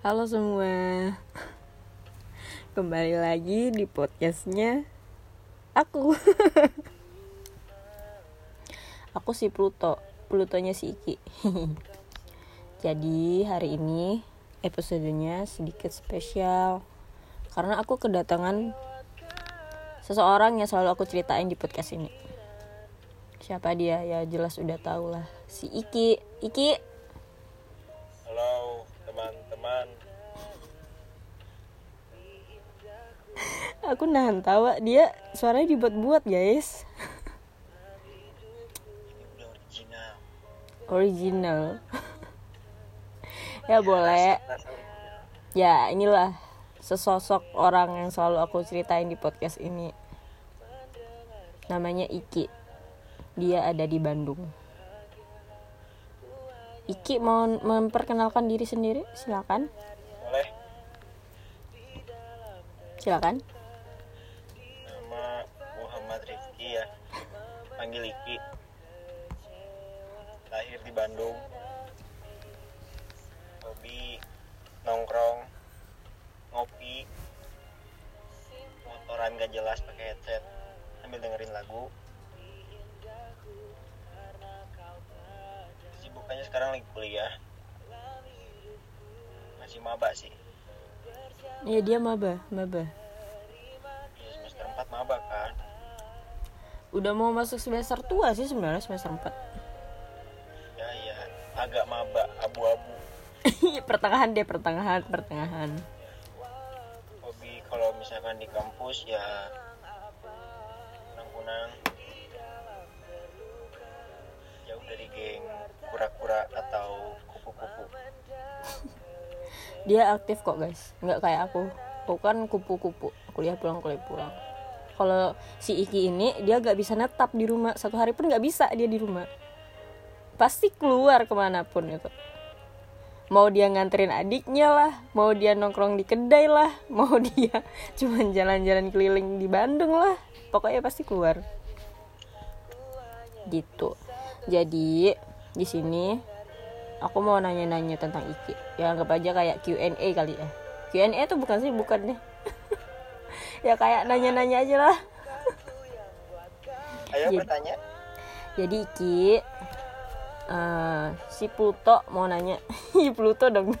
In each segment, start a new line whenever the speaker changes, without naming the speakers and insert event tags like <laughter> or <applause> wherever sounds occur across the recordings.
Halo semua. Kembali lagi di podcastnya Aku. Aku si Pluto Plutonya si Iki. Jadi hari ini episodenya sedikit spesial. Karena aku kedatangan Seseorang yang selalu aku ceritain di podcast ini. Siapa dia? Ya jelas udah tau lah. Si Iki. Iki Aku nahan tawa. Dia suaranya dibuat-buat guys.
Original.
Original Ya boleh. Ya inilah Sesosok orang yang selalu aku ceritain di podcast ini. Namanya Iki. Dia ada di Bandung. Iki mau memperkenalkan diri sendiri. Silakan.
Boleh.
Silakan
Iki Lahir di Bandung. Hobi Nongkrong Ngopi. Motoran gak jelas pakai headset. Sambil dengerin lagu. Sibukannya sekarang lagi kuliah. Masih maba sih.
Iya dia maba maba.
Ya, semester 4 maba
Udah mau masuk semester tua sih sebenarnya semester 4
ya ya. Agak maba abu-abu. <laughs>
Pertengahan deh pertengahan pertengahan.
Hobi kalau misalkan di kampus ya kunang-kunang jauh dari geng kura-kura atau kupu-kupu. <laughs>
Dia aktif kok guys. Nggak kayak aku. Aku kan kupu-kupu. Kuliah pulang kuliah pulang kalau si Iki ini dia nggak bisa netap di rumah. Satu hari pun nggak bisa dia di rumah. Pasti keluar ke mana pun itu. Mau dia nganterin adiknya lah mau dia nongkrong di kedai lah <laughs> mau dia cuman jalan-jalan keliling di Bandung lah. Pokoknya pasti keluar. Gitu. Jadi di sini aku mau nanya-nanya tentang Iki. Ya anggap aja kayak Q&A kali ya. Q&A tuh bukan sih bukan deh <laughs> ya kayak nanya-nanya aja lah.
Ayo
Iya.
bertanya.
Jadi Iki eh, si Pluto mau nanya. <laughs> Ih, Pluto dong.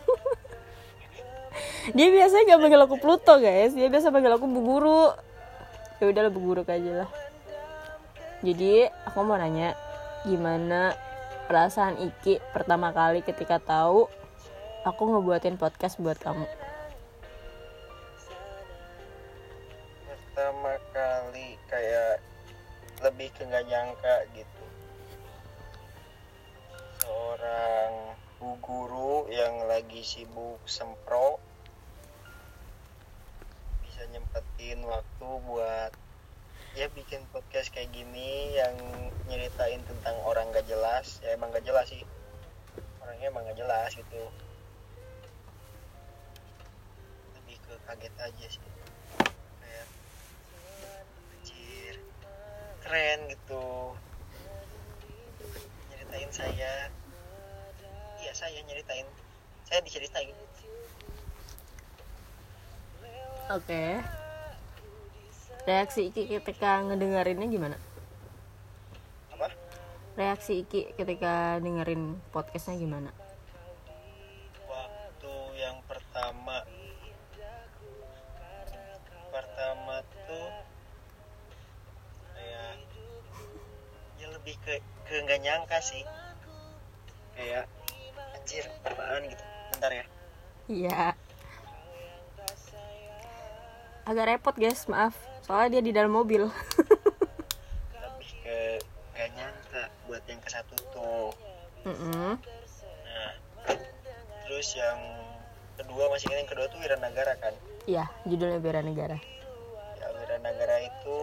Dia biasanya gak panggil aku Pluto guys. Dia biasa panggil aku Bu Guru. Ya udahlah Bu Guru aja lah. Jadi aku mau nanya gimana perasaan Iki pertama kali ketika tahu aku ngebuatin podcast buat kamu
lebih ke nggak nyangka gitu. Seorang bu guru yang lagi sibuk sempro bisa nyempetin waktu buat ya bikin podcast kayak gini yang nyeritain tentang orang gak jelas. Ya emang gak jelas sih. Orangnya emang gak jelas gitu. Lebih ke kaget aja sih kayak anjir keren gitu. Nyeritain saya. Iya saya nyeritain. Saya diceritain.
Oke. Reaksi Iki ketika ngedengerinnya gimana?
Apa?
Reaksi Iki ketika dengerin podcastnya gimana?
Waktu yang pertama lebih ke ke nggak nyangka sih kayak anjir apaan gitu bentar ya
Iya. Agak repot guys, maaf. Soalnya dia di dalam mobil. <laughs>
lebih ke nggak nyangka buat yang ke satu tuh
Mm-mm.
nah terus yang kedua masih ingat yang kedua tuh Wiranagara kan
Iya, judulnya Bera Negara.
ya Wiranagara itu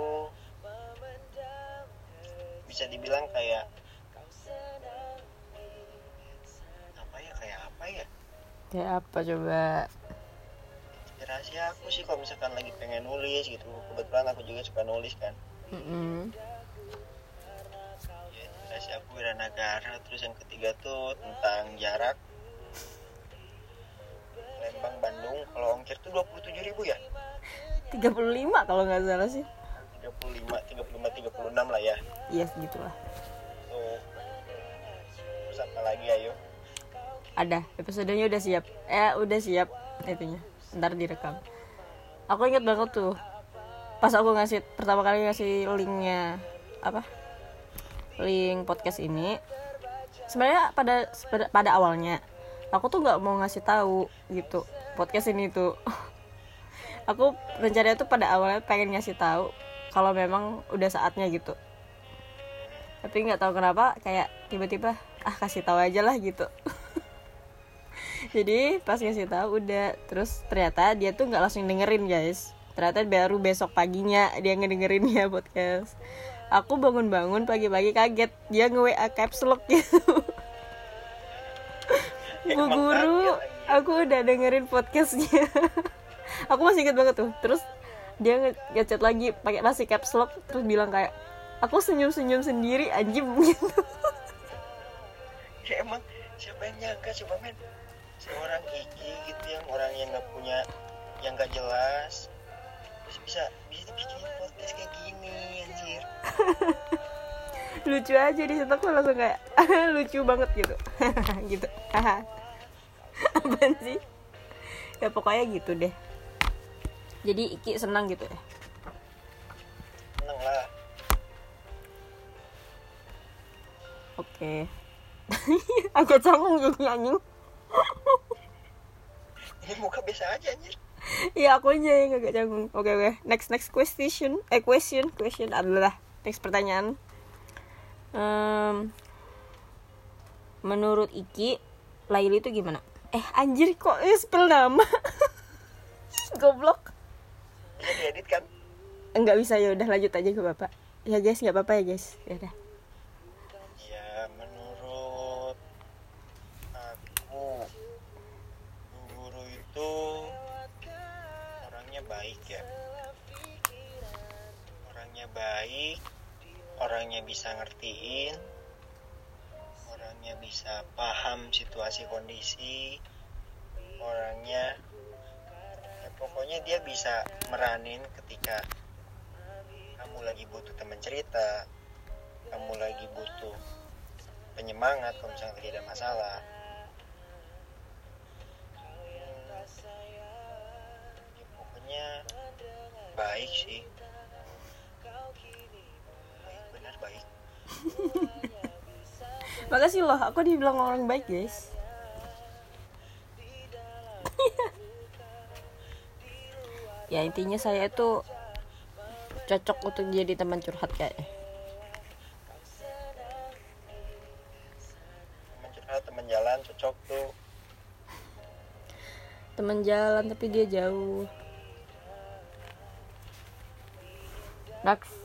bisa dibilang kayak apa ya kayak apa ya?
Kayak apa coba?
inspirasi aku sih kalau misalkan lagi pengen nulis gitu. Kebetulan aku juga suka nulis kan.
Mm-mm.
ya inspirasi aku Wiranagara. Terus yang ketiga tuh tentang jarak. Lembang kalau ongkir tuh 27 ribu ya?
35 kalau nggak salah sih
35 35 36 lah ya.
Iya segitulah.
Tuh. Terus apa lagi ayo
ada episodenya udah siap. Eh udah siap itunya. Ntar direkam. Aku inget banget tuh pas aku ngasih pertama kali ngasih linknya apa? Link podcast ini sebenarnya pada pada- pada awalnya aku tuh nggak mau ngasih tahu gitu podcast ini tuh. <laughs> Aku rencananya tuh pada awalnya pengen ngasih tahu kalau memang udah saatnya gitu. Tapi nggak tahu kenapa kayak tiba-tiba ah kasih tahu aja lah gitu. <laughs> Jadi pas ngasih tahu udah terus ternyata dia tuh nggak langsung dengerin guys. Ternyata baru besok paginya dia ngedengerinnya <laughs> podcast. Aku bangun-bangun pagi-pagi kaget. Dia nge WA caps lock gitu. <laughs> Bu guru aku udah dengerin podcastnya. Aku masih inget banget tuh. Terus dia nge- ngechat lagi pakai masih caps lock terus bilang kayak aku senyum-senyum sendiri anjing <laughs> gitu.
Ya emang siapa yang nyangka coba men. Seorang Iki gitu yang orang yang nggak punya yang nggak jelas. Terus bisa bisa bikin podcast kayak gini anjir. <laughs>
Lucu aja di situ aku langsung kayak <laughs> lucu banget gitu. Gitu. Apaan sih? Ya pokoknya gitu deh jadi Iki senang gitu ya?
Seneng lah.
Oke. <laughs> Agak canggung jadi anjing.
Ini muka biasa aja anjir
Iya aku aja yang agak canggung. Oke oke. Next next question. Eh question Question adalah Next pertanyaan. Em, Menurut Iki Laili itu gimana? Eh anjir kok eh, spell nama? <laughs> Goblok
bisa diedit kan?
Enggak bisa ya udah lanjut aja ke bapak. Ya guys nggak apa-apa ya guys. Ya udah.
Ya menurut aku guru itu orangnya baik ya. Orangnya baik orangnya bisa ngertiin orangnya bisa paham situasi kondisi orangnya ya pokoknya dia bisa meranin ketika kamu lagi butuh teman cerita kamu lagi butuh penyemangat kalau misalnya lagi ada masalah. Ya, pokoknya baik sih. Baik benar baik.
Makasih loh aku dibilang orang baik guys <laughs> Ya intinya saya itu Cocok untuk jadi teman curhat kayaknya
teman curhat teman jalan cocok tuh.
Teman jalan tapi dia jauh. Next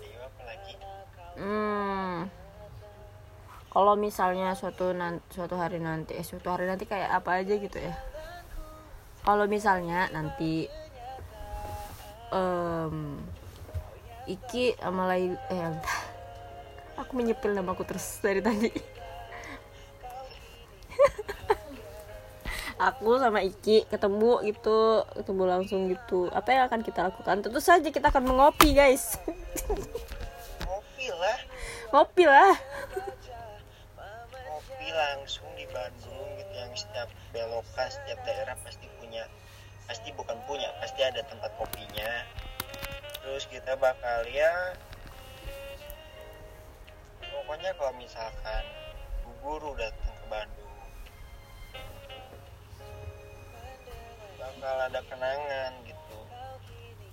hmm. Kalau misalnya suatu nan- suatu hari nanti eh suatu hari nanti kayak apa aja gitu ya. Kalau misalnya nanti em Iki sama lain eh <laughs> aku menyepil namaku terus dari tadi. <laughs> Aku sama Iki ketemu gitu ketemu langsung gitu. Apa yang akan kita lakukan? Tentu saja kita akan mengopi guys.
Ngopi lah.
Ngopi lah.
Ngopi langsung di Bandung gitu yang setiap belokan setiap daerah pasti pasti bukan punya pasti ada tempat kopinya. Terus kita bakal ya pokoknya kalau misalkan Bu guru datang ke Bandung bakal ada kenangan gitu.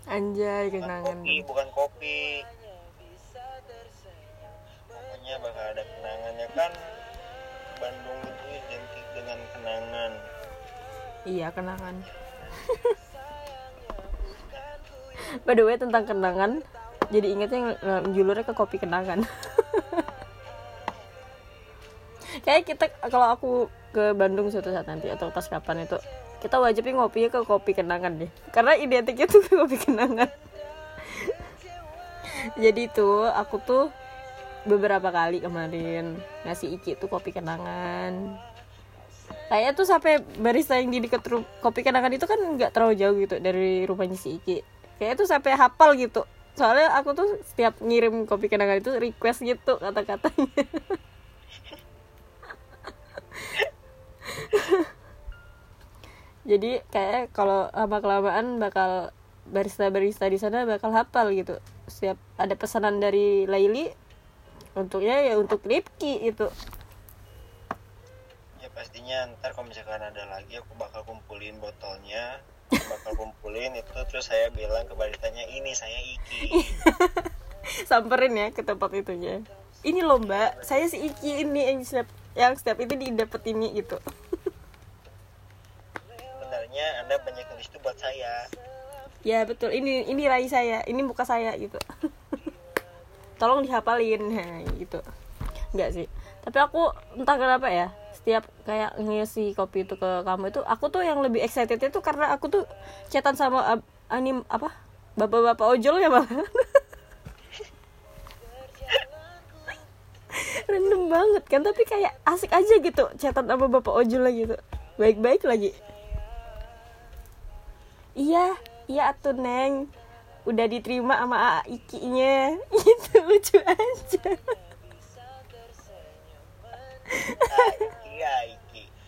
Anjay
bukan
kenangan.
kopi bukan kopi. Pokoknya bakal ada kenangan ya kan Bandung itu identik dengan kenangan.
Iya kenangan by the way tentang kenangan. Jadi ingetnya ng- njulurnya ke kopi kenangan. <laughs> Kayak kita kalau aku ke Bandung suatu saat nanti atau pas kapan itu kita wajibnya ngopinya ke kopi kenangan deh. Karena identiknya tuh <laughs> ke kopi kenangan. <laughs> Jadi tuh aku tuh beberapa kali kemarin ngasih Iki tuh kopi kenangan kayak tuh sampai barista yang di dekat kopi kenangan itu kan nggak terlalu jauh gitu dari rumahnya si Iki. Kayak tuh sampai hafal gitu. Soalnya aku tuh setiap ngirim kopi kenangan itu request gitu kata-katanya. <laughs> Jadi kayak kalau lama kelamaan bakal barista-barista di sana bakal hafal gitu. Setiap ada pesanan dari Laili untuknya ya untuk Ripki itu
pastinya ntar kalau misalkan ada lagi aku bakal kumpulin botolnya aku bakal kumpulin itu terus saya bilang ke baristanya ini saya Iki. <laughs>
Samperin ya ke tempat itunya. Ini loh mbak saya si Iki ini yang setiap yang setiap itu didapet ini gitu.
Sebenarnya anda banyak nulis itu buat saya.
Ya betul. Ini ini rai saya ini muka saya gitu. <laughs> Tolong dihafalin nah, <laughs> gitu. Enggak sih. Tapi aku entah kenapa ya setiap kayak ngisi kopi itu ke kamu itu aku tuh yang lebih excited itu karena aku tuh chatan sama ab- anim apa? Bapak-bapak ojol ya malah <laughs> random banget kan tapi kayak asik aja gitu chatan sama bapak ojol lagi gitu. Baik-baik lagi. Iya iya atuh neng. Udah diterima sama A- Iki-nya. <laughs> Gitu lucu aja <laughs>
Iki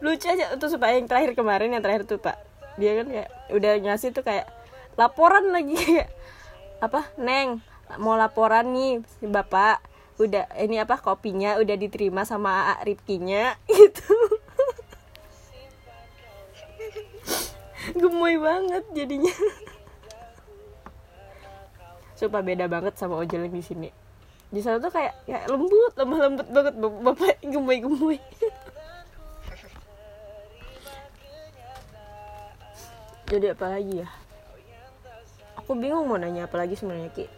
lucu aja tuh supaya yang terakhir kemarin yang terakhir tuh pak. Dia kan kayak udah ngasih tuh kayak laporan lagi apa neng mau laporan nih bapak. Udah ini apa kopinya udah diterima sama A Ripkinya <laughs> gitu. Gemoy banget jadinya. Sumpah beda banget sama ojol di sini di sana tuh kayak kayak lembut lemah lembut banget Bap- bapak gemoy gemoy <laughs> jadi apa lagi ya? Aku bingung mau nanya apa lagi sebenarnya ki.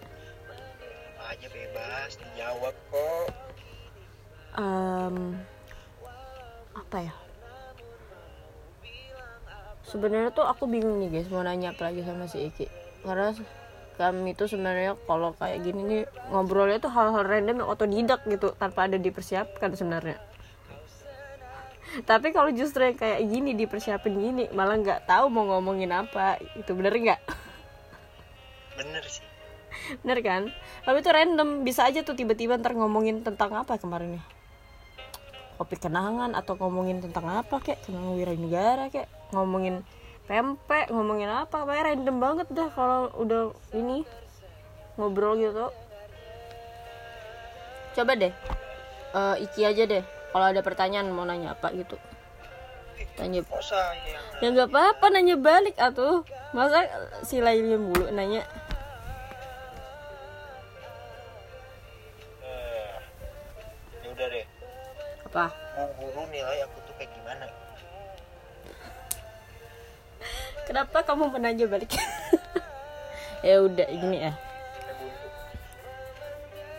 Aja bebas dijawab kok.
Em, apa ya? Sebenarnya tuh aku bingung nih guys mau nanya apa lagi sama si Iki. Karena kami tuh sebenarnya kalau kayak gini nih ngobrolnya tuh hal-hal random yang otodidak gitu tanpa ada dipersiapkan sebenarnya. Tapi kalau justru yang kayak gini dipersiapin gini malah nggak tahu mau ngomongin apa. Itu bener nggak?
Bener sih.
Bener kan? Tapi itu random bisa aja tuh tiba-tiba ntar ngomongin tentang apa kemarin ya. Kopi kenangan atau ngomongin tentang apa kek kenangan wiranegara kek ngomongin pempek ngomongin apa? Kayak random banget dah kalau udah ini ngobrol gitu. Coba deh eh, Iki aja deh. Kalau ada pertanyaan mau nanya apa gitu. Tanya ya nggak apa-apa nanya balik atuh. Masa si Laili mulu nanya?
Eh ya udah deh.
Apa?
Bu guru nilai aku
kenapa kamu menanya balik? <laughs> Ya udah gini ya.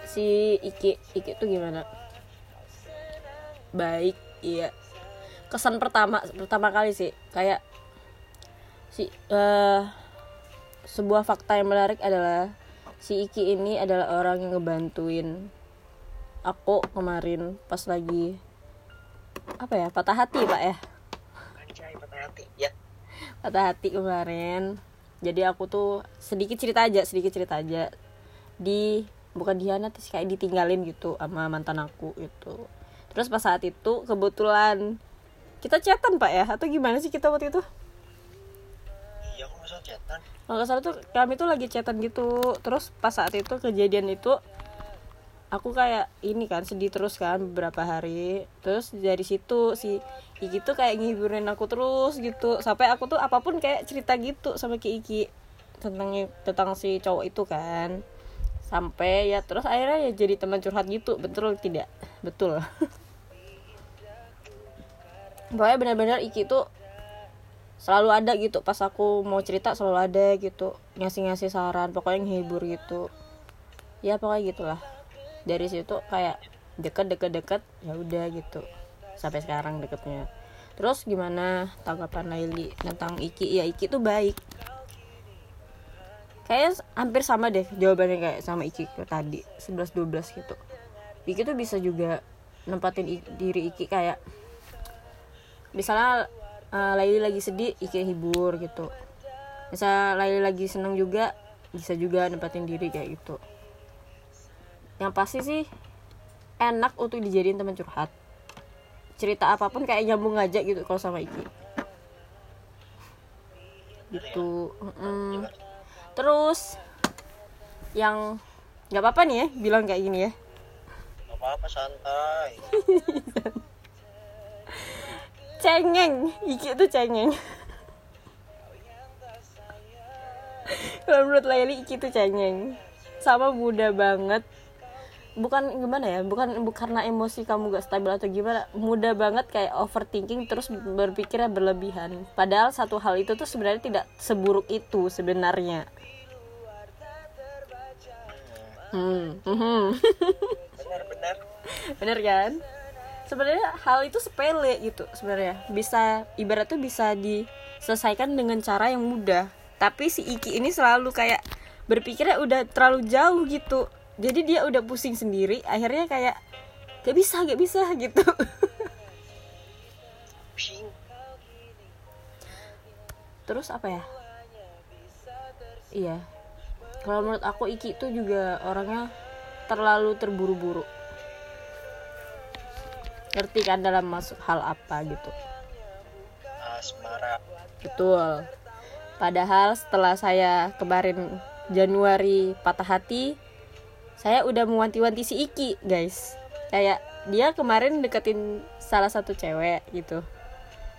Si Iki Iki tuh gimana? Baik iya. Kesan pertama pertama kali sih kayak si eh sebuah fakta yang menarik adalah si Iki ini adalah orang yang ngebantuin aku kemarin pas lagi apa ya patah hati pak ya?
Patah hati. Ya
patah hati kemarin. Jadi aku tuh sedikit cerita aja sedikit cerita aja. Di bukan dihianat sih kayak ditinggalin gitu sama mantan aku gitu. Terus pas saat itu kebetulan kita chatan pak ya? Atau gimana sih kita waktu itu?
Iya aku masa chatan.
Kalau nggak salah tuh kami tuh lagi chatan gitu. Terus pas saat itu kejadian itu aku kayak ini kan sedih terus kan beberapa hari. Terus dari situ si Iki tuh kayak ngiburin aku terus gitu. Sampai aku tuh apa pun kayak cerita gitu sama Ki Iki tentang tentang si cowok itu kan. Sampai ya terus akhirnya ya jadi teman curhat gitu. Betul tidak? Betul. <laughs> Pokoknya benar-benar Iki tuh selalu ada gitu. Pas aku mau cerita selalu ada gitu. Ngasih-ngasih saran pokoknya nghibur gitu. Ya pokoknya gitulah dari situ kayak deket deket deket ya udah gitu. Sampai sekarang deketnya. Terus gimana tanggapan Laili tentang Iki? Ya Iki tuh baik. Kayaknya hampir sama deh jawabannya kayak sama Iki tadi 11 12 gitu. Iki tuh bisa juga nempatin diri Iki kayak misalnya uh, Laili lagi sedih Iki hibur gitu. Misalnya Laili lagi seneng juga bisa juga nempatin diri kayak gitu yang pasti sih enak untuk dijadiin teman curhat. Cerita apa pun kayak nyambung aja gitu kalau sama Iki. Gitu Mm-mm. terus yang nggak apa-apa nih ya bilang kayak gini ya.
Gak apa-apa santai. <laughs>
cengeng. Iki tuh cengeng. <laughs> Kalau menurut Laili Iki tuh cengeng. Sama muda banget bukan gimana ya bukan bukan karena emosi kamu gak stabil atau gimana mudah banget kayak overthinking terus berpikirnya berlebihan. Padahal satu hal itu tuh sebenarnya tidak seburuk itu sebenarnya. Hmm, hmm.
Benar-benar. <laughs>
bener kan? Sebenarnya hal itu sepele gitu sebenarnya. Bisa ibarat tuh bisa diselesaikan dengan cara yang mudah. Tapi si Iki ini selalu kayak berpikirnya udah terlalu jauh gitu jadi dia udah pusing sendiri akhirnya kayak gak bisa gak bisa gitu. Terus apa ya? Iya. Kalau menurut aku Iki itu juga orangnya terlalu terburu-buru. Ngerti kan dalam masuk hal apa gitu?
Asmara.
betul. Padahal setelah saya kemarin Januari patah hati saya udah mewanti-wanti si Iki guys. Kayak dia kemarin deketin salah satu cewek gitu.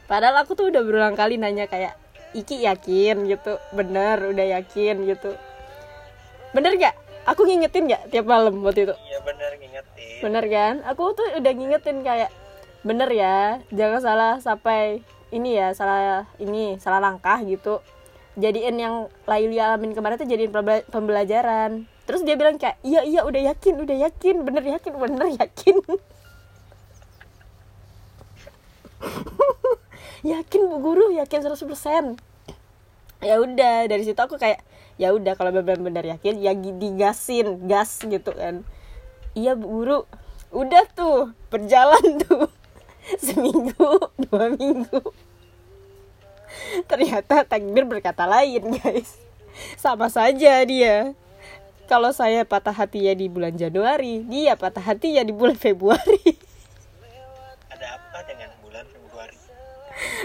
Padahal aku tuh udah berulang kali nanya kayak Iki yakin? gitu. Bener udah yakin gitu. Bener gak aku ngingetin gak tiap malam waktu itu?
Iya benar ngingetin.
bener kan? Aku tuh udah ngingetin kayak bener ya jangan salah sampai ini ya salah ini salah langkah gitu. Jadiin yang Laili alamin kemarin tuh jadiin pembela- pembelajaran terus dia bilang kayak iya iya udah yakin udah yakin bener yakin bener yakin. <laughs> Yakin bu guru yakin 100% ya udah dari situ aku kayak ya udah kalau benar-benar yakin ya digasin gas gitu kan. Iya bu guru udah tuh berjalan <laughs> tuh seminggu dua minggu. Ternyata takbir berkata lain guys. Sama saja dia kalau saya patah hati ya di bulan Januari dia patah hati ya di bulan Februari
Ada apa dengan bulan Februari?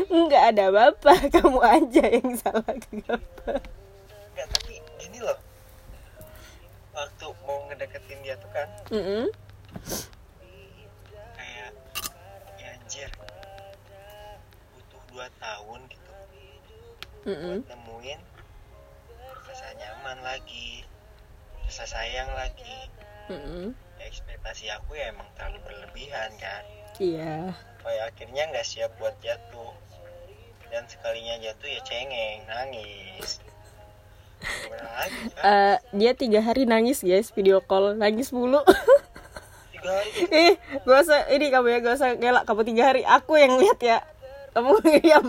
nggak ada apa-apa kamu aja yang salah kenapa
Enggak, tapi gini loh. Waktu mau ngedeketin dia tuh kan
Mm-mm.
kayak ya anjir. Butuh 2 tahun gitu
Mm-mm.
buat nemuin rasa nyaman lagi, rasa sayang lagi.
Mm-mm.
Ya, ekspektasi aku ya emang terlalu berlebihan kan.
iya
Kayak akhirnya nggak siap buat jatuh. Dan sekalinya jatuh ya cengeng, nangis. Lagi kan?
Eh, dia tiga hari nangis guys video call nangis mulu
Tiga hari gitu. <laughs>
eh gak usah ini kamu ya gak usah ngelak kamu tiga hari aku yang lihat ya kamu diam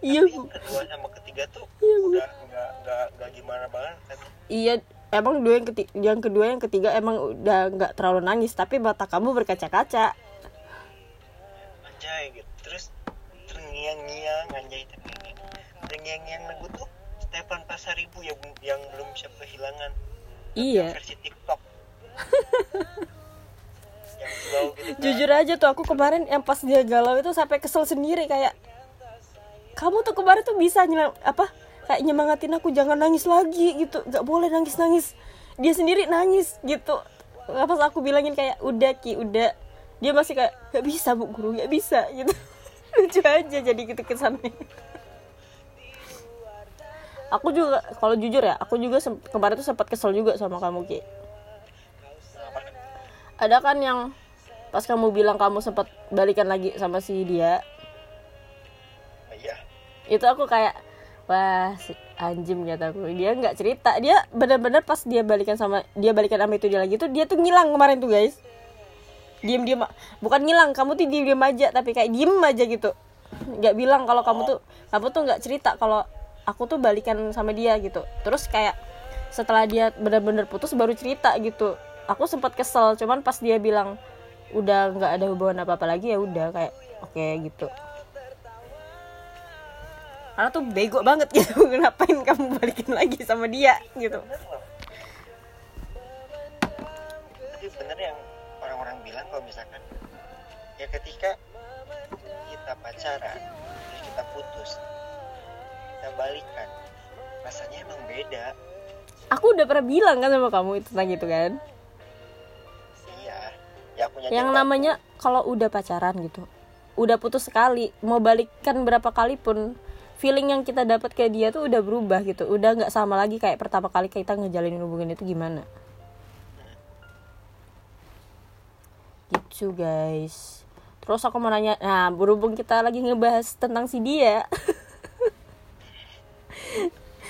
iya
Tapi
Bu.
kedua sama ketiga tuh
Iya, Bu.
udah nggak nggak nggak gimana banget kan
iya emang dua yang ketiga yang kedua yang ketiga emang udah nggak terlalu nangis tapi mata kamu berkaca-kaca.
Anjay gitu. Terus terngiang-ngiang anjay. Terngiang terngiang-ngiang lagu tuh Stefan Pasaribu yang yang belum bisa kehilangan.
Iya.
versi TikTok. <laughs> Yang slow gitu kan.
jujur aja tuh aku kemarin yang pas dia galau itu sampai kesel sendiri kayak kamu tuh kemarin tuh bisa nyel apa kayak nyemangatin aku jangan nangis lagi gitu. Nggak boleh nangis nangis dia sendiri nangis gitu. Pas aku bilangin kayak udah ki udah. Dia masih kayak nggak bisa bu guru nggak bisa gitu. <laughs> Lucu aja jadi gitu kesannya. Aku juga kalau jujur ya aku juga kemarin tuh sempat kesel juga sama kamu ki. Ada kan yang pas kamu bilang kamu sempat balikan lagi sama si dia?
Iya.
Itu aku kayak wah anjim kataku dia nggak cerita. Dia benar-benar pas dia balikan sama dia balikan sama itu dia lagi tuh dia tuh ngilang kemarin tuh guys. Diem diem bukan ngilang kamu tuh diem diem aja tapi kayak diem aja gitu. Nggak bilang kalau kamu tuh kamu tuh nggak cerita kalau aku tuh balikan sama dia gitu. Terus kayak setelah dia benar-benar putus baru cerita gitu. Aku sempat kesel cuman pas dia bilang udah nggak ada hubungan apa apa lagi ya udah kayak oke gitu karena tuh bego banget gitu. <laughs> Ngapain kamu balikin lagi sama dia gitu?
Bener loh tapi bener yang orang-orang bilang kalau misalkan ya ketika kita pacaran terus kita putus kita balikan rasanya emang beda.
Aku udah pernah bilang kan sama kamu itu tentang gitu kan?
Iya ya aku
yang namanya kalau udah pacaran gitu udah putus sekali mau balikan berapa kali pun feeling yang kita dapat ke dia tuh udah berubah gitu. Udah nggak sama lagi kayak pertama kali kita ngejalanin hubungan itu gimana. Gitu guys. Terus aku mau nanya nah berhubung kita lagi ngebahas tentang si dia. <laughs>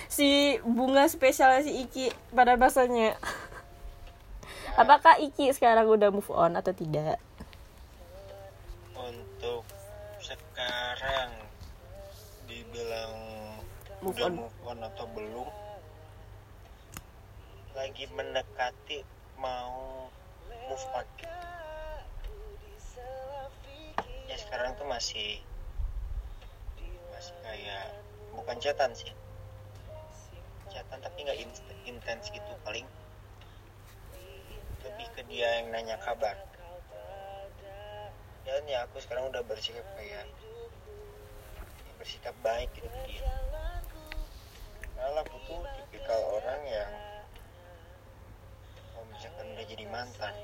Si bunga spesial si Iki pada masanya apakah Iki sekarang udah move on atau tidak?
Untuk sekarang dibilang
Move
udah
on.
move on atau belum lagi mendekati mau move on. Ya sekarang tuh masih masih kayak bukan chatan sih. Chatan tapi nggak in- intens gitu paling lebih ke dia yang nanya kabar. Dan ya aku sekarang udah bersikap kayak ya bersikap baik gitu dia karena aku tuh tipikal orang yang kalau misalkan udah jadi mantan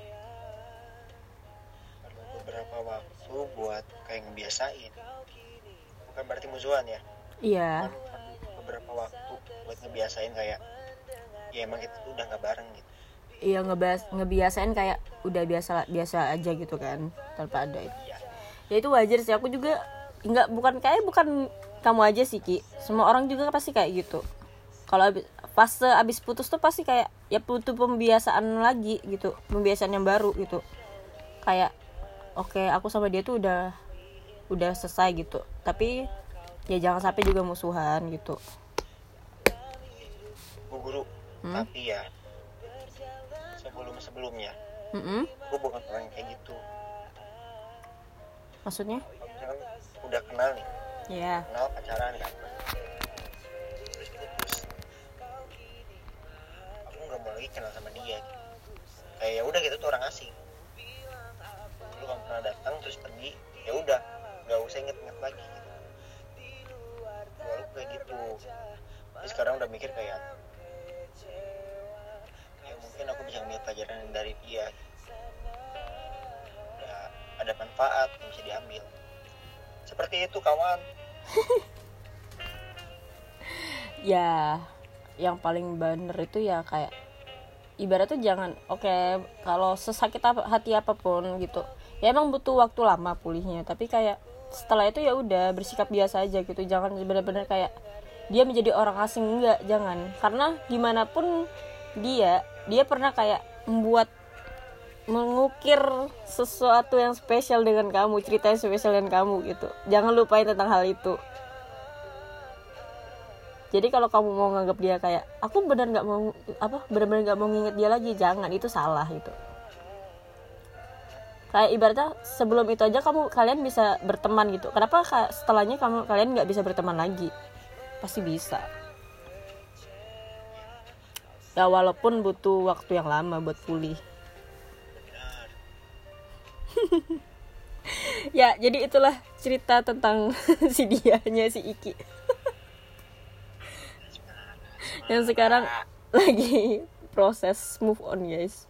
perlu beberapa waktu buat kayak ngebiasain. Bukan berarti musuhan ya?
Iya.
Perlu beberapa waktu buat ngebiasain kayak ya emang kita tuh udah nggak bareng gitu.
Iya ngebahas ngebiasain kayak udah biasa biasa aja gitu kan tanpa ada itu.
Iya.
Ya itu wajar sih aku juga nggak bukan kayak bukan kamu aja sih ki. Semua orang juga pasti kayak gitu. Kalau abis, fase abis putus tuh pasti kayak ya butuh pembiasaan lagi gitu. Pembiasaan yang baru gitu. Kayak oke aku sama dia tuh udah udah selesai gitu. Tapi ya jangan sampai juga musuhan gitu.
Bu guru
Hmm?
tapi ya sebelum sebelumnya
Mm-mm.
gue bukan orang kayak gitu.
Maksudnya
misalkan udah kenal nih.
Ya
kenal pacaran kan. Terus putus aku nggak mau lagi kenal sama dia gitu. kayak ya udah gitu tuh orang asing. Dulu kamu pernah datang terus pergi ya udah. Nggak usah inget-inget lagi gitu. Lalu kayak gitu. Tapi sekarang udah mikir kayak ya mungkin aku bisa ambil pelajaran dari dia gitu. ada ada manfaat yang bisa diambil seperti itu kawan. <laughs>
Ya yang paling bener itu ya kayak ibarat tuh jangan oke kalau sesakit apa, hati apa pun gitu ya emang butuh waktu lama pulihnya tapi kayak setelah itu ya udah bersikap biasa aja gitu jangan bener-bener kayak dia menjadi orang asing enggak jangan. Karena gimana pun dia dia pernah kayak membuat mengukir sesuatu yang spesial dengan kamu cerita yang spesial dengan kamu gitu. Jangan lupain tentang hal itu. Jadi kalau kamu mau nganggap dia kayak aku benar nggak mau apa benar-benar nggak mau nginget dia lagi jangan itu salah gitu. Kayak ibaratnya sebelum itu aja kamu kalian bisa berteman gitu. Kenapa setelahnya kamu kalian nggak bisa berteman lagi? Pasti bisa. Ya walaupun butuh waktu yang lama buat pulih <laughs> ya jadi itulah cerita tentang <laughs> si dianya si Iki. <laughs> Yang sekarang lagi proses move on guys.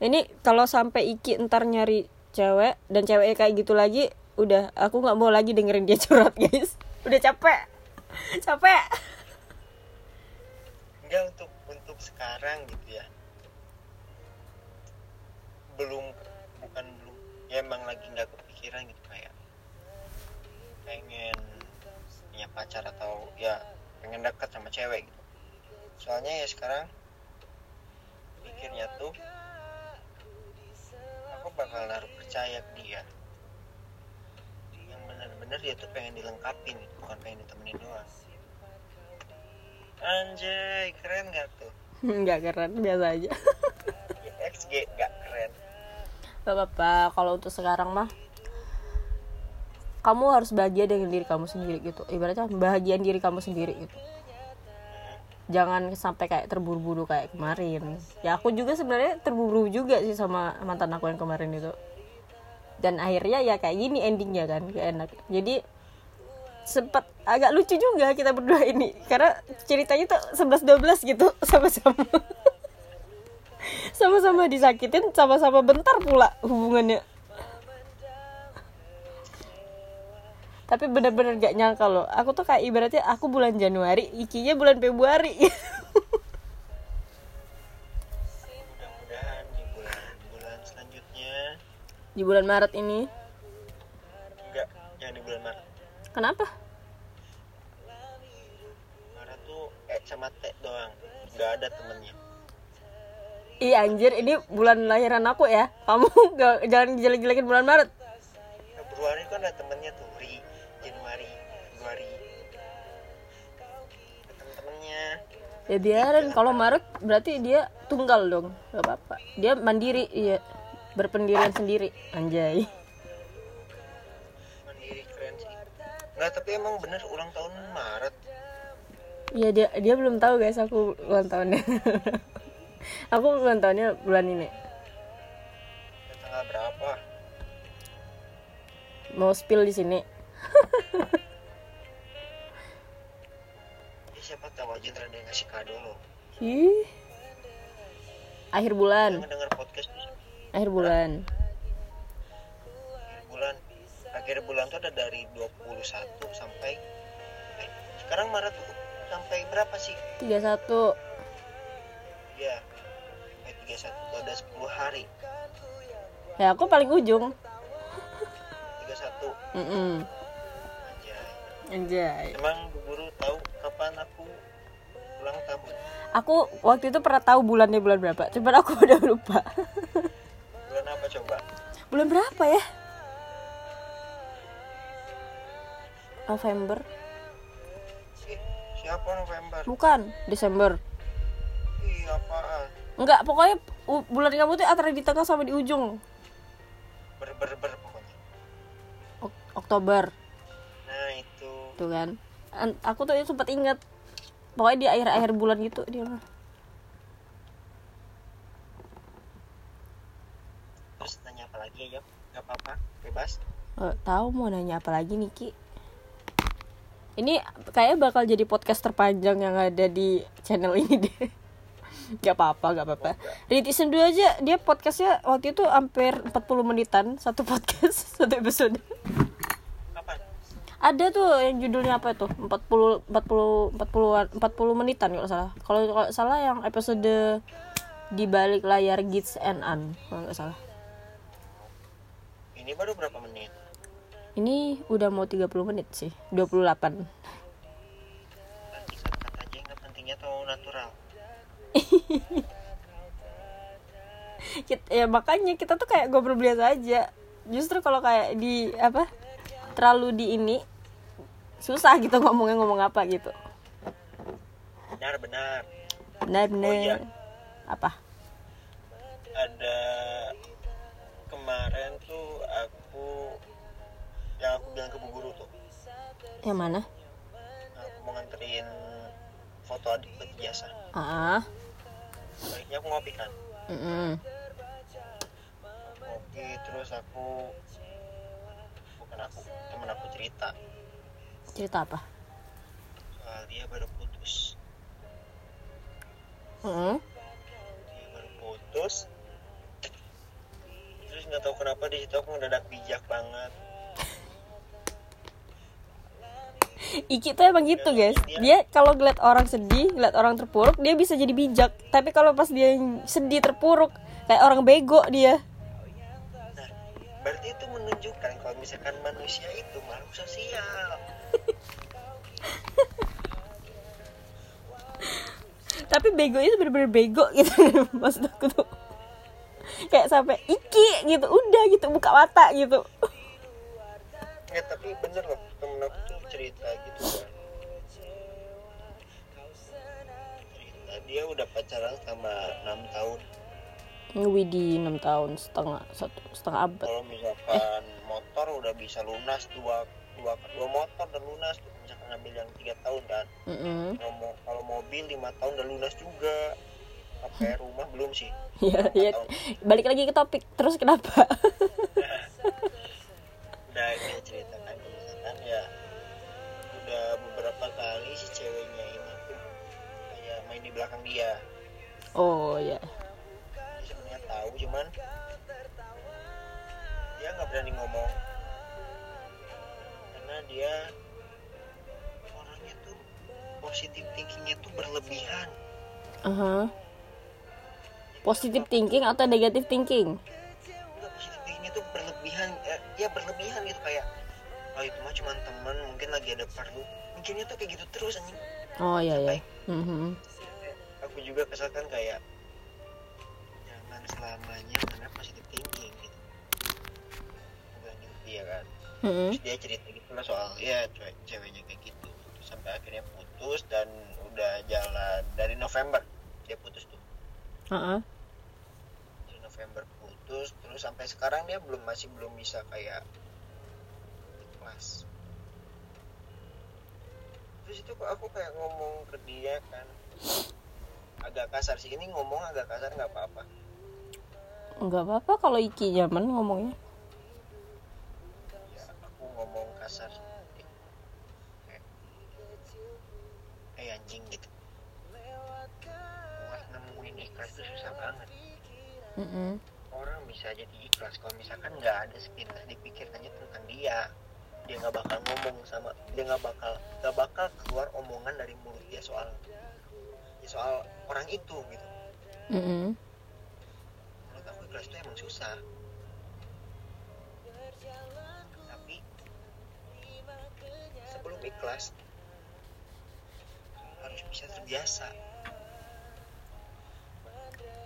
Ini kalau sampai Iki ntar nyari cewek dan ceweknya kayak gitu lagi udah aku nggak mau lagi dengerin dia curhat guys. Udah capek. Capek.
Enggak untuk untuk sekarang gitu ya. Belum ya emang lagi nggak kepikiran gitu kayak pengen punya pacar atau ya pengen dekat sama cewek gitu. Soalnya ya sekarang pikirnya tuh aku bakal naruh percaya ke dia. Yang benar-benar dia tuh pengen dilengkapin gitu, bukan pengen ditemenin doang. Anjay keren gak tuh? <laughs>
Nggak keren biasa aja.
XG gak keren
gak apa-apa. Kalau untuk sekarang mah kamu harus bahagia dengan diri kamu sendiri gitu. Ibaratnya bahagian diri kamu sendiri gitu. Jangan sampai kayak terburu-buru kayak kemarin. Ya aku juga sebenarnya terburu juga sih sama mantan aku yang kemarin itu. Dan akhirnya ya kayak gini endingnya kan gak enak. Jadi sempat agak lucu juga kita berdua ini. Karena ceritanya tuh 11-12 gitu <laughs> sama-sama sama-sama disakitin sama-sama bentar pula hubungannya. Tapi bener-bener gak nyangka loh. Aku tuh kayak ibaratnya aku bulan Januari ikinya bulan Februari.
Mudah-mudahan di bulan-bulan <laughs> selanjutnya
di bulan Maret ini?
Enggak jangan di bulan Maret.
Kenapa?
Maret tuh eh sama T doang. Nggak ada temennya
Ih anjir ini bulan lahiran aku ya. Kamu <laughs> gak, jangan jelek-jelekin bulan Maret.
Februari kan ada temennya tuh Ri. Januari Februari. Ada temen-temennya.
Ya biarin. Kalau Maret berarti dia tunggal dong. Gak apa-apa. Dia mandiri iya. Berpendirian sendiri. Anjay.
Mandiri keren sih. Nggak tapi emang bener ulang tahun Maret.
Iya dia dia belum tahu guys aku ulang tahunnya <laughs> Aku ulang tahunnya bulan ini.
Tanggal berapa?
Mau spill di sini.
Ya siapa tahu aja yang ngasih kado lo
Ih. Akhir bulan.
Podcast
Akhir bulan.
Akhir bulan. Akhir bulan tuh ada dari 21 sampai eh, sekarang Maret tuh sampai berapa sih?
31
ya 31 tuh ada 10 hari.
Ya aku paling ujung.
31
Mm-mm.
aja
Anjay.
Emang Bu guru tahu kapan aku ulang tahun
Aku waktu itu pernah tahu bulannya bulan berapa Cuman aku <laughs> udah lupa.
Bulan apa coba?
Bulan berapa ya? November?
Siapa November?
Bukan, Desember.
Ih apaan?
Enggak, pokoknya u- bulan kamu tuh antara di tengah sama di ujung.
Ber ber ber pokoknya.
Ok- Oktober.
Nah itu.
Tuh kan. An- Aku tuh sempat ingat. Pokoknya di akhir-akhir bulan gitu dia mah.
Terus nanya apa lagi? Ya nggak apa-apa. Bebas.
Nggak tahu mau nanya apa lagi nih Ki Ini kayaknya bakal jadi podcast terpanjang yang ada di channel ini deh Gak apa-apa, gak apa-apa. Rintisan dulu aja, dia podcastnya waktu itu hampir 40 menitan Satu podcast, <laughs> satu episode. Ada tuh yang judulnya apa tuh 40, 40, 40, 40 menitan kalau salah. Kalau kalau salah yang episode di balik layar Gits and An Kalau nggak salah.
Ini baru berapa menit?
Ini udah mau 30 menit sih 28
nanti kata aja yang nggak pentingnya atau natural
Kit- ya makanya kita tuh kayak ngobrol biasa aja. Justru kalau kayak di apa terlalu di ini susah gitu ngomongnya ngomong apa gitu.
Benar benar.
Benar benar.
Oh, iya.
apa?
Ada kemarin tuh aku yang aku bilang ke bu guru tuh.
Yang mana
foto adik buat jasa
ah.
Baiknya aku ngopi kan.
Mm
ngopi terus aku bukan aku temen aku cerita.
Cerita apa?
Soal dia baru putus.
Mm.
dia baru putus. Terus nggak tahu kenapa di situ aku ngedadak bijak banget
Iki tuh emang gitu guys. Dia kalau ngeliat orang sedih Ngeliat orang terpuruk Dia bisa jadi bijak. Tapi kalau pas dia sedih terpuruk Kayak orang bego dia.
Nah berarti itu menunjukkan kalau misalkan manusia itu makhluk sosial. <laughs>
Tapi bego itu bener-bener bego gitu <laughs> Maksud aku tuh. Kayak sampai Iki gitu Udah gitu Buka mata gitu.
Nggak tapi bener loh temen aku. tuh cerita gitu kan. Cerita dia udah pacaran selama enam tahun.
Widih 6 tahun setengah satu setengah abad.
Kalau misalkan motor udah bisa lunas dua dua dua motor dan lunas tuh misalkan ngambil yang tiga tahun kan.
Mm-mm.
kalau mau kalau mobil lima tahun udah lunas juga. Sampai <laughs> rumah belum sih.
Ya
Empat
ya
tahun.
balik lagi ke topik terus kenapa?
Udah dia ceritakan main di belakang dia.
Oh ya
dia sebenarnya tahu cuman dia nggak berani ngomong. Karena dia orangnya tuh positif thinkingnya tuh berlebihan.
Aha. positive thinking atau negative thinking?
Enggak, positif thinkingnya tuh berlebihan. Eh, ya berlebihan gitu kayak oh itu mah cuman temen mungkin lagi ada perlu mikirnya tuh kayak gitu terus anjing.
Oh ya ya Mhm.
Aku juga kesalkan kayak jangan selamanya mana positif thinking gitu. Bukan dia kan?
Mhm.
Terus dia cerita gitu lah soal ya cewek ceweknya kayak gitu. Terus sampai akhirnya putus dan udah jalan dari November dia putus tuh.
Ah-ah.
dari November putus terus sampai sekarang dia belum masih belum bisa kayak ikhlas. Terus itu kok aku kayak ngomong ke dia kan agak kasar sih. Ini ngomong agak kasar nggak apa-apa.
Nggak apa-apa kalau Iki nyaman ngomongnya.
Ya aku ngomong kasar. Kayak kayak anjing gitu. Buat nemuin ikhlas itu susah banget.
Mm-mm.
orang bisa jadi ikhlas kalau misalkan nggak ada sekilas dipikirkannya tentang dia. Dia nggak bakal ngomong sama dia nggak bakal nggak bakal keluar omongan dari mulut dia soal soal orang itu gitu.
Mm-mm.
menurut aku ikhlas itu emang susah. Tapi sebelum ikhlas harus bisa terbiasa.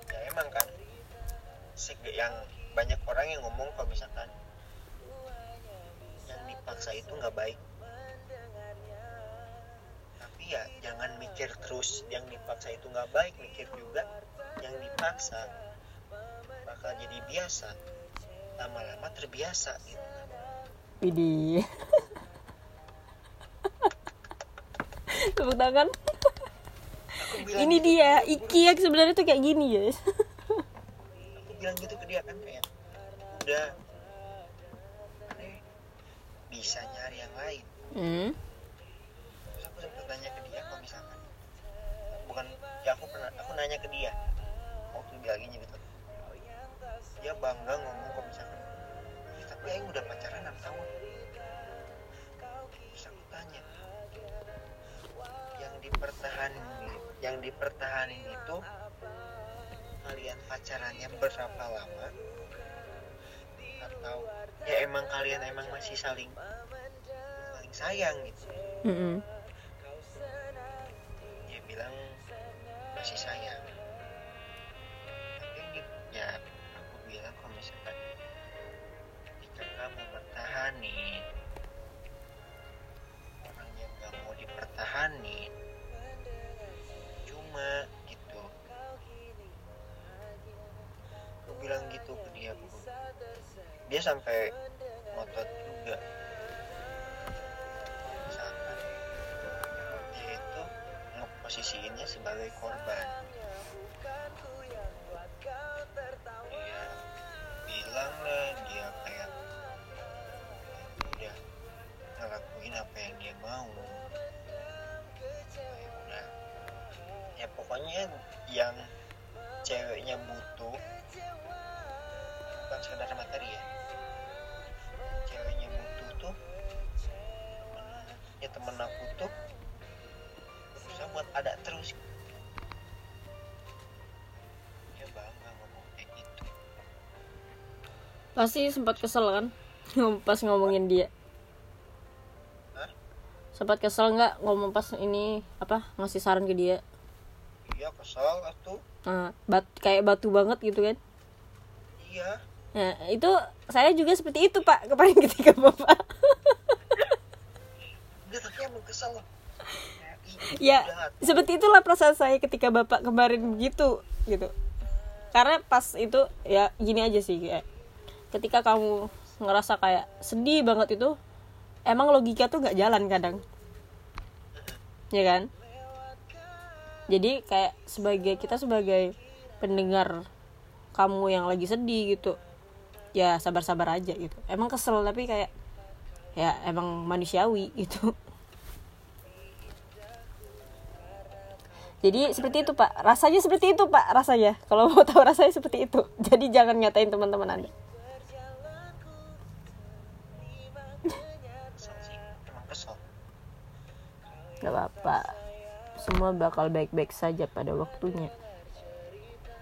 Ya emang kan yang banyak orang yang ngomong kalau misalkan yang dipaksa itu nggak baik ya jangan mikir terus yang dipaksa itu nggak baik mikir juga yang dipaksa bakal jadi biasa lama-lama terbiasa gitu
Widih. <laughs> Tepuk tangan. Ini
gitu,
dia, Iki yang sebenarnya tuh kayak gini ya.
aku bilang gitu ke dia kan kayak udah aneh bisa nyari yang lain
Hmm.
Nanya ke dia. Waktu dia lagi gitu dia bangga ngomong kalau misalkan "Ya, tapi Aing udah pacaran 6 tahun. Aku tanya yang dipertahanin yang dipertahanin itu kalian pacarannya berapa lama? Atau ya emang kalian emang masih saling saling sayang gitu.
Mm-mm.
dia sampai ngotot juga. Misalkan dia itu ngeposisiinnya sebagai korban. Dia bilang lah dia kayak udah ngelakuin apa yang dia mau. Udah ya pokoknya yang ceweknya butuh bukan sekedar materi ya aku tuh berusaha buat ada terus dia bangga ngomong kayak gitu
Pasti sempat kesel kan pas ngomongin dia.
Hah?
Sempat kesel nggak ngomong pas ini apa ngasih saran ke dia?
iya kesal atuh
Nah, bat kayak batu banget gitu kan?
iya
Nah, itu saya juga seperti itu pak <laughs> kemarin ketika bapak.
Ih,
ya seperti itulah perasaan saya ketika bapak kemarin begitu gitu. karena pas itu ya gini aja sih kayak ketika kamu ngerasa kayak sedih banget itu emang logika tuh nggak jalan kadang. Ya kan? Jadi kayak sebagai kita sebagai pendengar kamu yang lagi sedih gitu ya sabar-sabar aja gitu. Emang kesel tapi kayak ya emang manusiawi gitu jadi seperti itu pak. Rasanya seperti itu pak rasanya. Kalau mau tahu rasanya seperti itu. <laughs> Jadi jangan ngatain teman-teman anda. Gak apa-apa. Semua bakal baik-baik saja pada waktunya.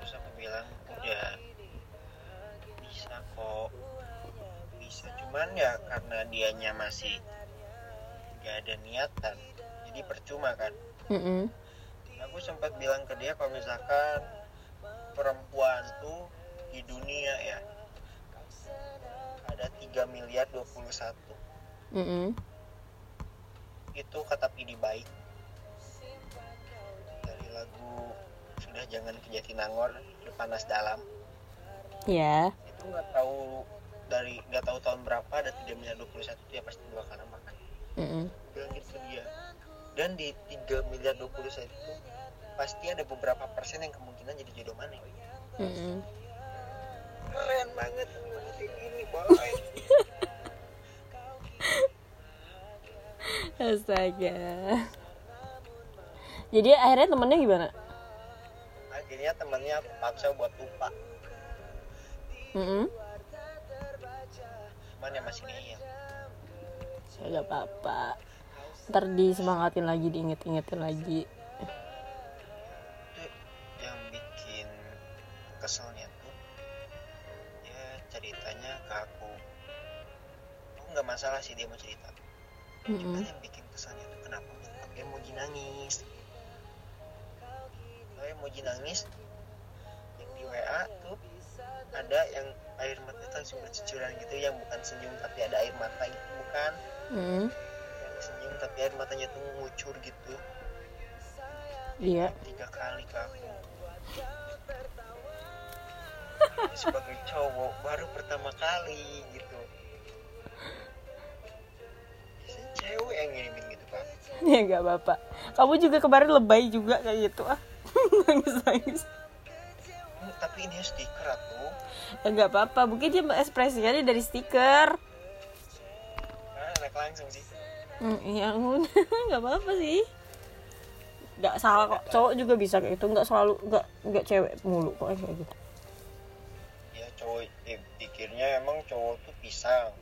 Terus aku bilang udah bisa kok. Bisa. Cuman ya karena dianya masih gak ada niatan jadi percuma kan.
Mm-mm.
Aku sempat bilang ke dia kalau misalkan perempuan tuh di dunia ya ada 3 miliar 21
Mm-mm.
itu kata Pidi baik. Dari lagu sudah jangan ke Jatinangor panas dalam.
Ya
itu nggak tahu dari nggak tahu tahun berapa ada 3 miliar 21 itu ya pasti dua kali makan.
Mm-mm.
bilang gitu dia dan di 3 miliar 21 itu pasti ada beberapa persen yang kemungkinan jadi jodoh mana.
Mm-mm.
keren banget. Ini boy. <laughs>
Astaga. Jadi akhirnya temennya gimana?
Akhirnya temennya aku paksa buat lupa.
Mm-mm.
cuman ya masih ngeyel
gak apa-apa ntar disemangatin lagi diinget-ingetin lagi.
Itu yang bikin keselnya tuh ya ceritanya ke aku. Aku nggak masalah sih dia mau cerita. Cuman
Mm-mm.
yang bikin keselnya tuh kenapa pakai emoji nangis? Kalau emoji nangis yang di WA tuh ada yang air mata itu langsung bercucuran gitu yang bukan senyum tapi ada air mata itu bukan? Yang senyum tapi air matanya tuh ngucur gitu.
Iya.
Tiga kali ke aku sebagai cowok baru pertama kali gitu. Biasanya cewek yang ngirimin gitu pak.
Ya gak apa-apa. Kamu juga kemarin lebay juga kayak gitu ah. <laughs> Nangis nangis
Hmm, tapi ini stiker tuh
ya gak apa-apa. Mungkin dia ekspresinya dari stiker.
Nah, langsung sih
Hmm, ya udah nggak apa-apa sih. Nggak salah kok. Cowok juga bisa kayak gitu. Nggak selalu nggak nggak cewek mulu kok kayak gitu.
Ya cowok eh, pikirnya emang cowok tuh pisang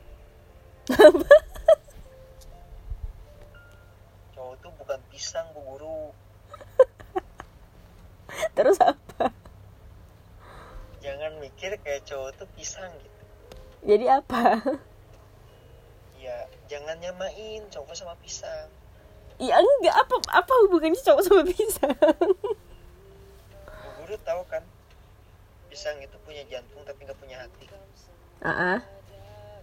<laughs> cowok tuh bukan pisang bu guru. <laughs>
Terus apa?
Jangan mikir kayak cowok tuh pisang gitu.
Jadi apa?
Ya jangan nyamain cowok sama pisang.
Ya enggak. Apa apa hubungannya cowok sama pisang?
Guru tahu kan pisang itu punya jantung tapi nggak punya hati.
Ah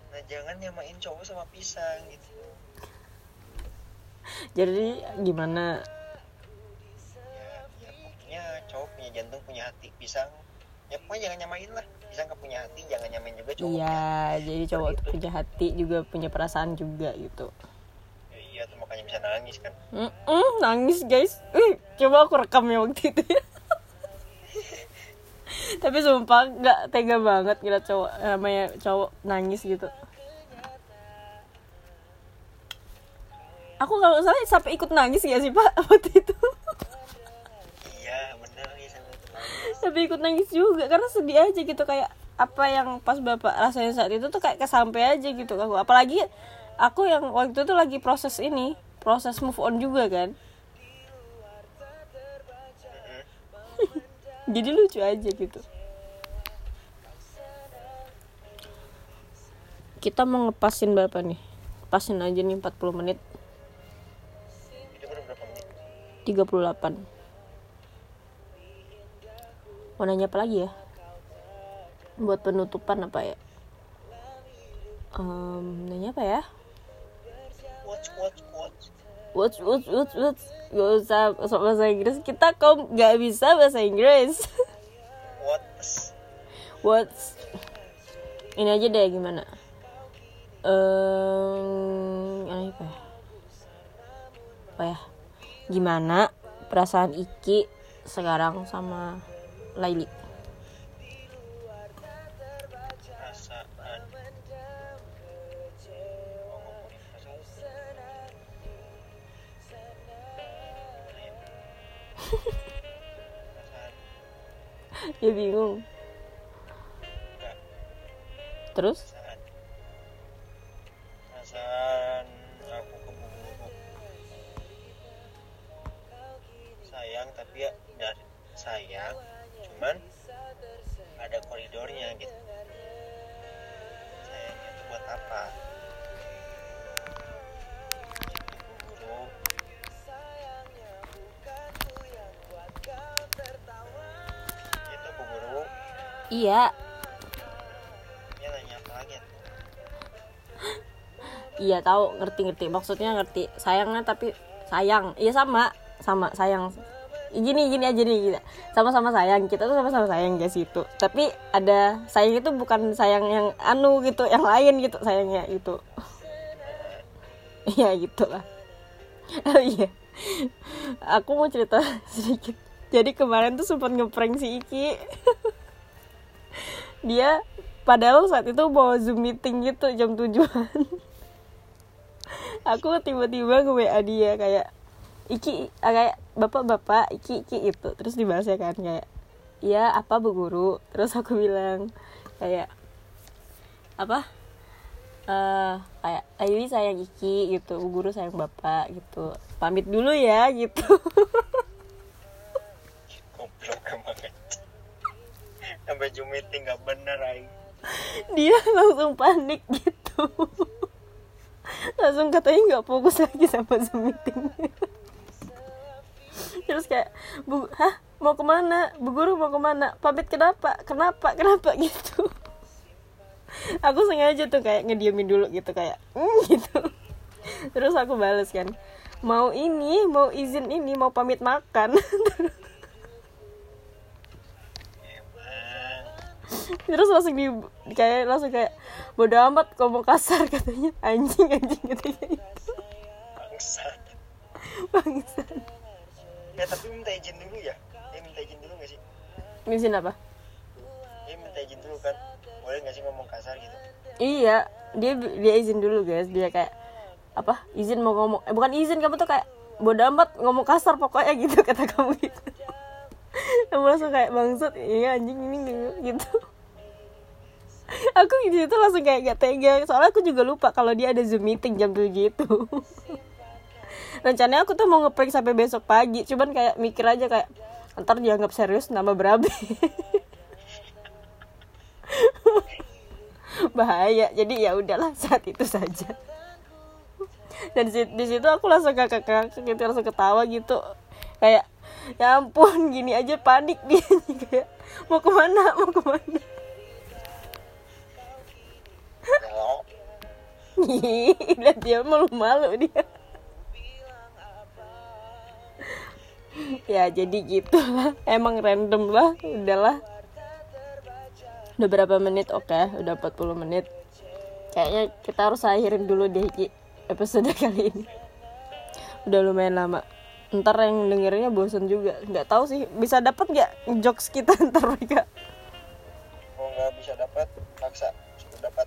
nah jangan nyamain cowok sama pisang gitu.
Jadi gimana?
Ya ya pokoknya cowok punya jantung punya hati. Pisang ya pokoknya jangan nyamain lah pisang nggak punya hati jangan nyamain juga cowok
iya jadi cowok tuh punya hati juga punya perasaan juga gitu.
Ya, iya tuh makanya bisa nangis kan.
Mm-mm, nangis guys. Ih, coba aku rekam ya waktu itu ya. <laughs> Tapi sumpah nggak tega banget gila cowok namanya cowok nangis gitu. Aku kalau salah sampai ikut nangis ya sih pak <laughs> waktu itu
sampai
ikut nangis juga karena sedih aja gitu kayak apa yang pas bapak rasain saat itu tuh kayak kesampe aja gitu aku. Apalagi aku yang waktu itu tuh lagi proses ini proses move on juga kan. <laughs> Jadi lucu aja gitu. Kita mau ngepasin berapa nih. Pasin aja nih 40 menit.
Itu baru berapa menit?
38 mau nanya apa lagi ya? Buat penutupan apa ya? Em, nanya apa ya?
Watch watch watch.
What's what's what's Gak usah bahasa Inggris. Kita kok nggak bisa bahasa Inggris. <laughs> What's ini aja deh gimana? Ehm, apa ya? Apa ya? Gimana perasaan Iki sekarang sama Laili? <laughs> Ya bingung. Terus?
sayang tapi ya dari sayang cuman ada koridornya gitu sayangnya itu buat apa itu bu guru
Iya,
ya nanya apa lagi ya?
iya tahu ngerti-ngerti. Maksudnya ngerti. Sayangnya tapi sayang. Iya sama, sama sayang. Gini gini aja nih kita sama-sama sayang kita tuh sama-sama sayang guys itu tapi ada sayang itu bukan sayang yang anu gitu yang lain gitu sayangnya itu. Iya gitu lah <laughs> Oh iya. Aku mau cerita <laughs> sedikit. Jadi kemarin tuh sempat ngeprank si Iki. <laughs> Dia Padahal saat itu mau zoom meeting gitu jam tujuan. Aku tiba-tiba nge-WA dia kayak Iki kayak bapak-bapak Iki Iki itu Terus dibahasnya kan kayak Iya apa bu guru Terus aku bilang kayak Apa eh kayak Ayu sayang Iki gitu, Bu guru sayang bapak gitu. Pamit dulu ya gitu. <laughs>
goblok emang sampai zoom meeting nggak bener ay
Dia <laughs> langsung panik gitu. langsung katanya nggak fokus lagi sama Zoom meeting. <laughs> Terus kayak, Bu, hah mau ke mana? Bu guru mau ke mana? Pamit kenapa? Kenapa? Kenapa <laughs> gitu? Aku sengaja tuh kayak ngediemin dulu gitu kayak, mm, <laughs> gitu. Terus aku bales kan, mau ini, mau izin ini, mau pamit makan. <laughs> Terus langsung di kayak langsung kayak bodo amat ngomong kasar katanya anjing anjing katanya itu
bangsat
bangsat.
Ya tapi minta izin dulu ya ya minta izin dulu nggak sih
Izin apa?
ya minta izin dulu kan boleh nggak sih ngomong kasar gitu
Iya, dia dia izin dulu guys. Dia kayak apa? Izin mau ngomong. Eh bukan izin kamu tuh kayak bodo amat ngomong kasar pokoknya <laughs> gitu kata kamu gitu. Kamu langsung kayak bangsat, iya anjing ini gitu. Aku di situ langsung kayak gak tega Soalnya aku juga lupa kalau dia ada zoom meeting jam 7 itu <laughs> Rencananya aku tuh mau ngeprank sampai besok pagi. Cuman kayak mikir aja kayak Ntar dianggap serius nama berabe. <laughs> Bahaya. Jadi ya udahlah saat itu saja. Dan di, situ aku langsung kakak kakak gitu langsung ketawa gitu. Kayak ya ampun gini aja panik dia. <laughs> Kayak mau ke mana mau ke
mana? <laughs>
Ih, lihat dia malu-malu dia ya jadi gitu lah. Emang random lah. Udahlah. Udah berapa menit? Oke udah 40 menit. Kayaknya kita harus akhirin dulu deh Ki, episode <laughs> kali ini. Udah lumayan lama. Ntar yang dengernya bosen juga. Nggak tahu sih bisa dapat nggak jokes kita <laughs> ntar mereka
mau nggak bisa dapat paksa sudah dapat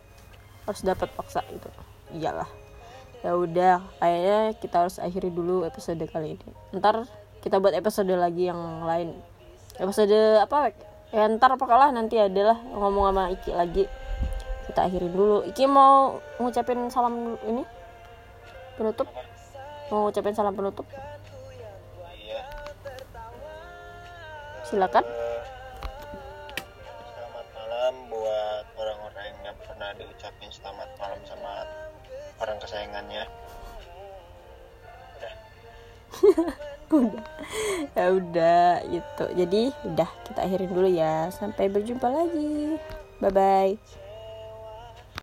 harus dapat paksa itu iyalah. Ya udah kayaknya kita harus akhiri dulu episode kali ini. Ntar kita buat episode lagi yang lain. Episode apa? Ya ntar pokoknya nanti adalah ngomong sama Iki lagi. Kita akhiri dulu. Iki mau ngucapin salam ini? Penutup? Mau ngucapin salam penutup? Silakan.
Selamat malam buat orang-orang yang pernah diucapin selamat malam sama orang kesayangannya. Udah <laughs>
udah. <laughs> Ya udah gitu. Jadi udah kita akhirin dulu ya. Sampai berjumpa lagi. Bye bye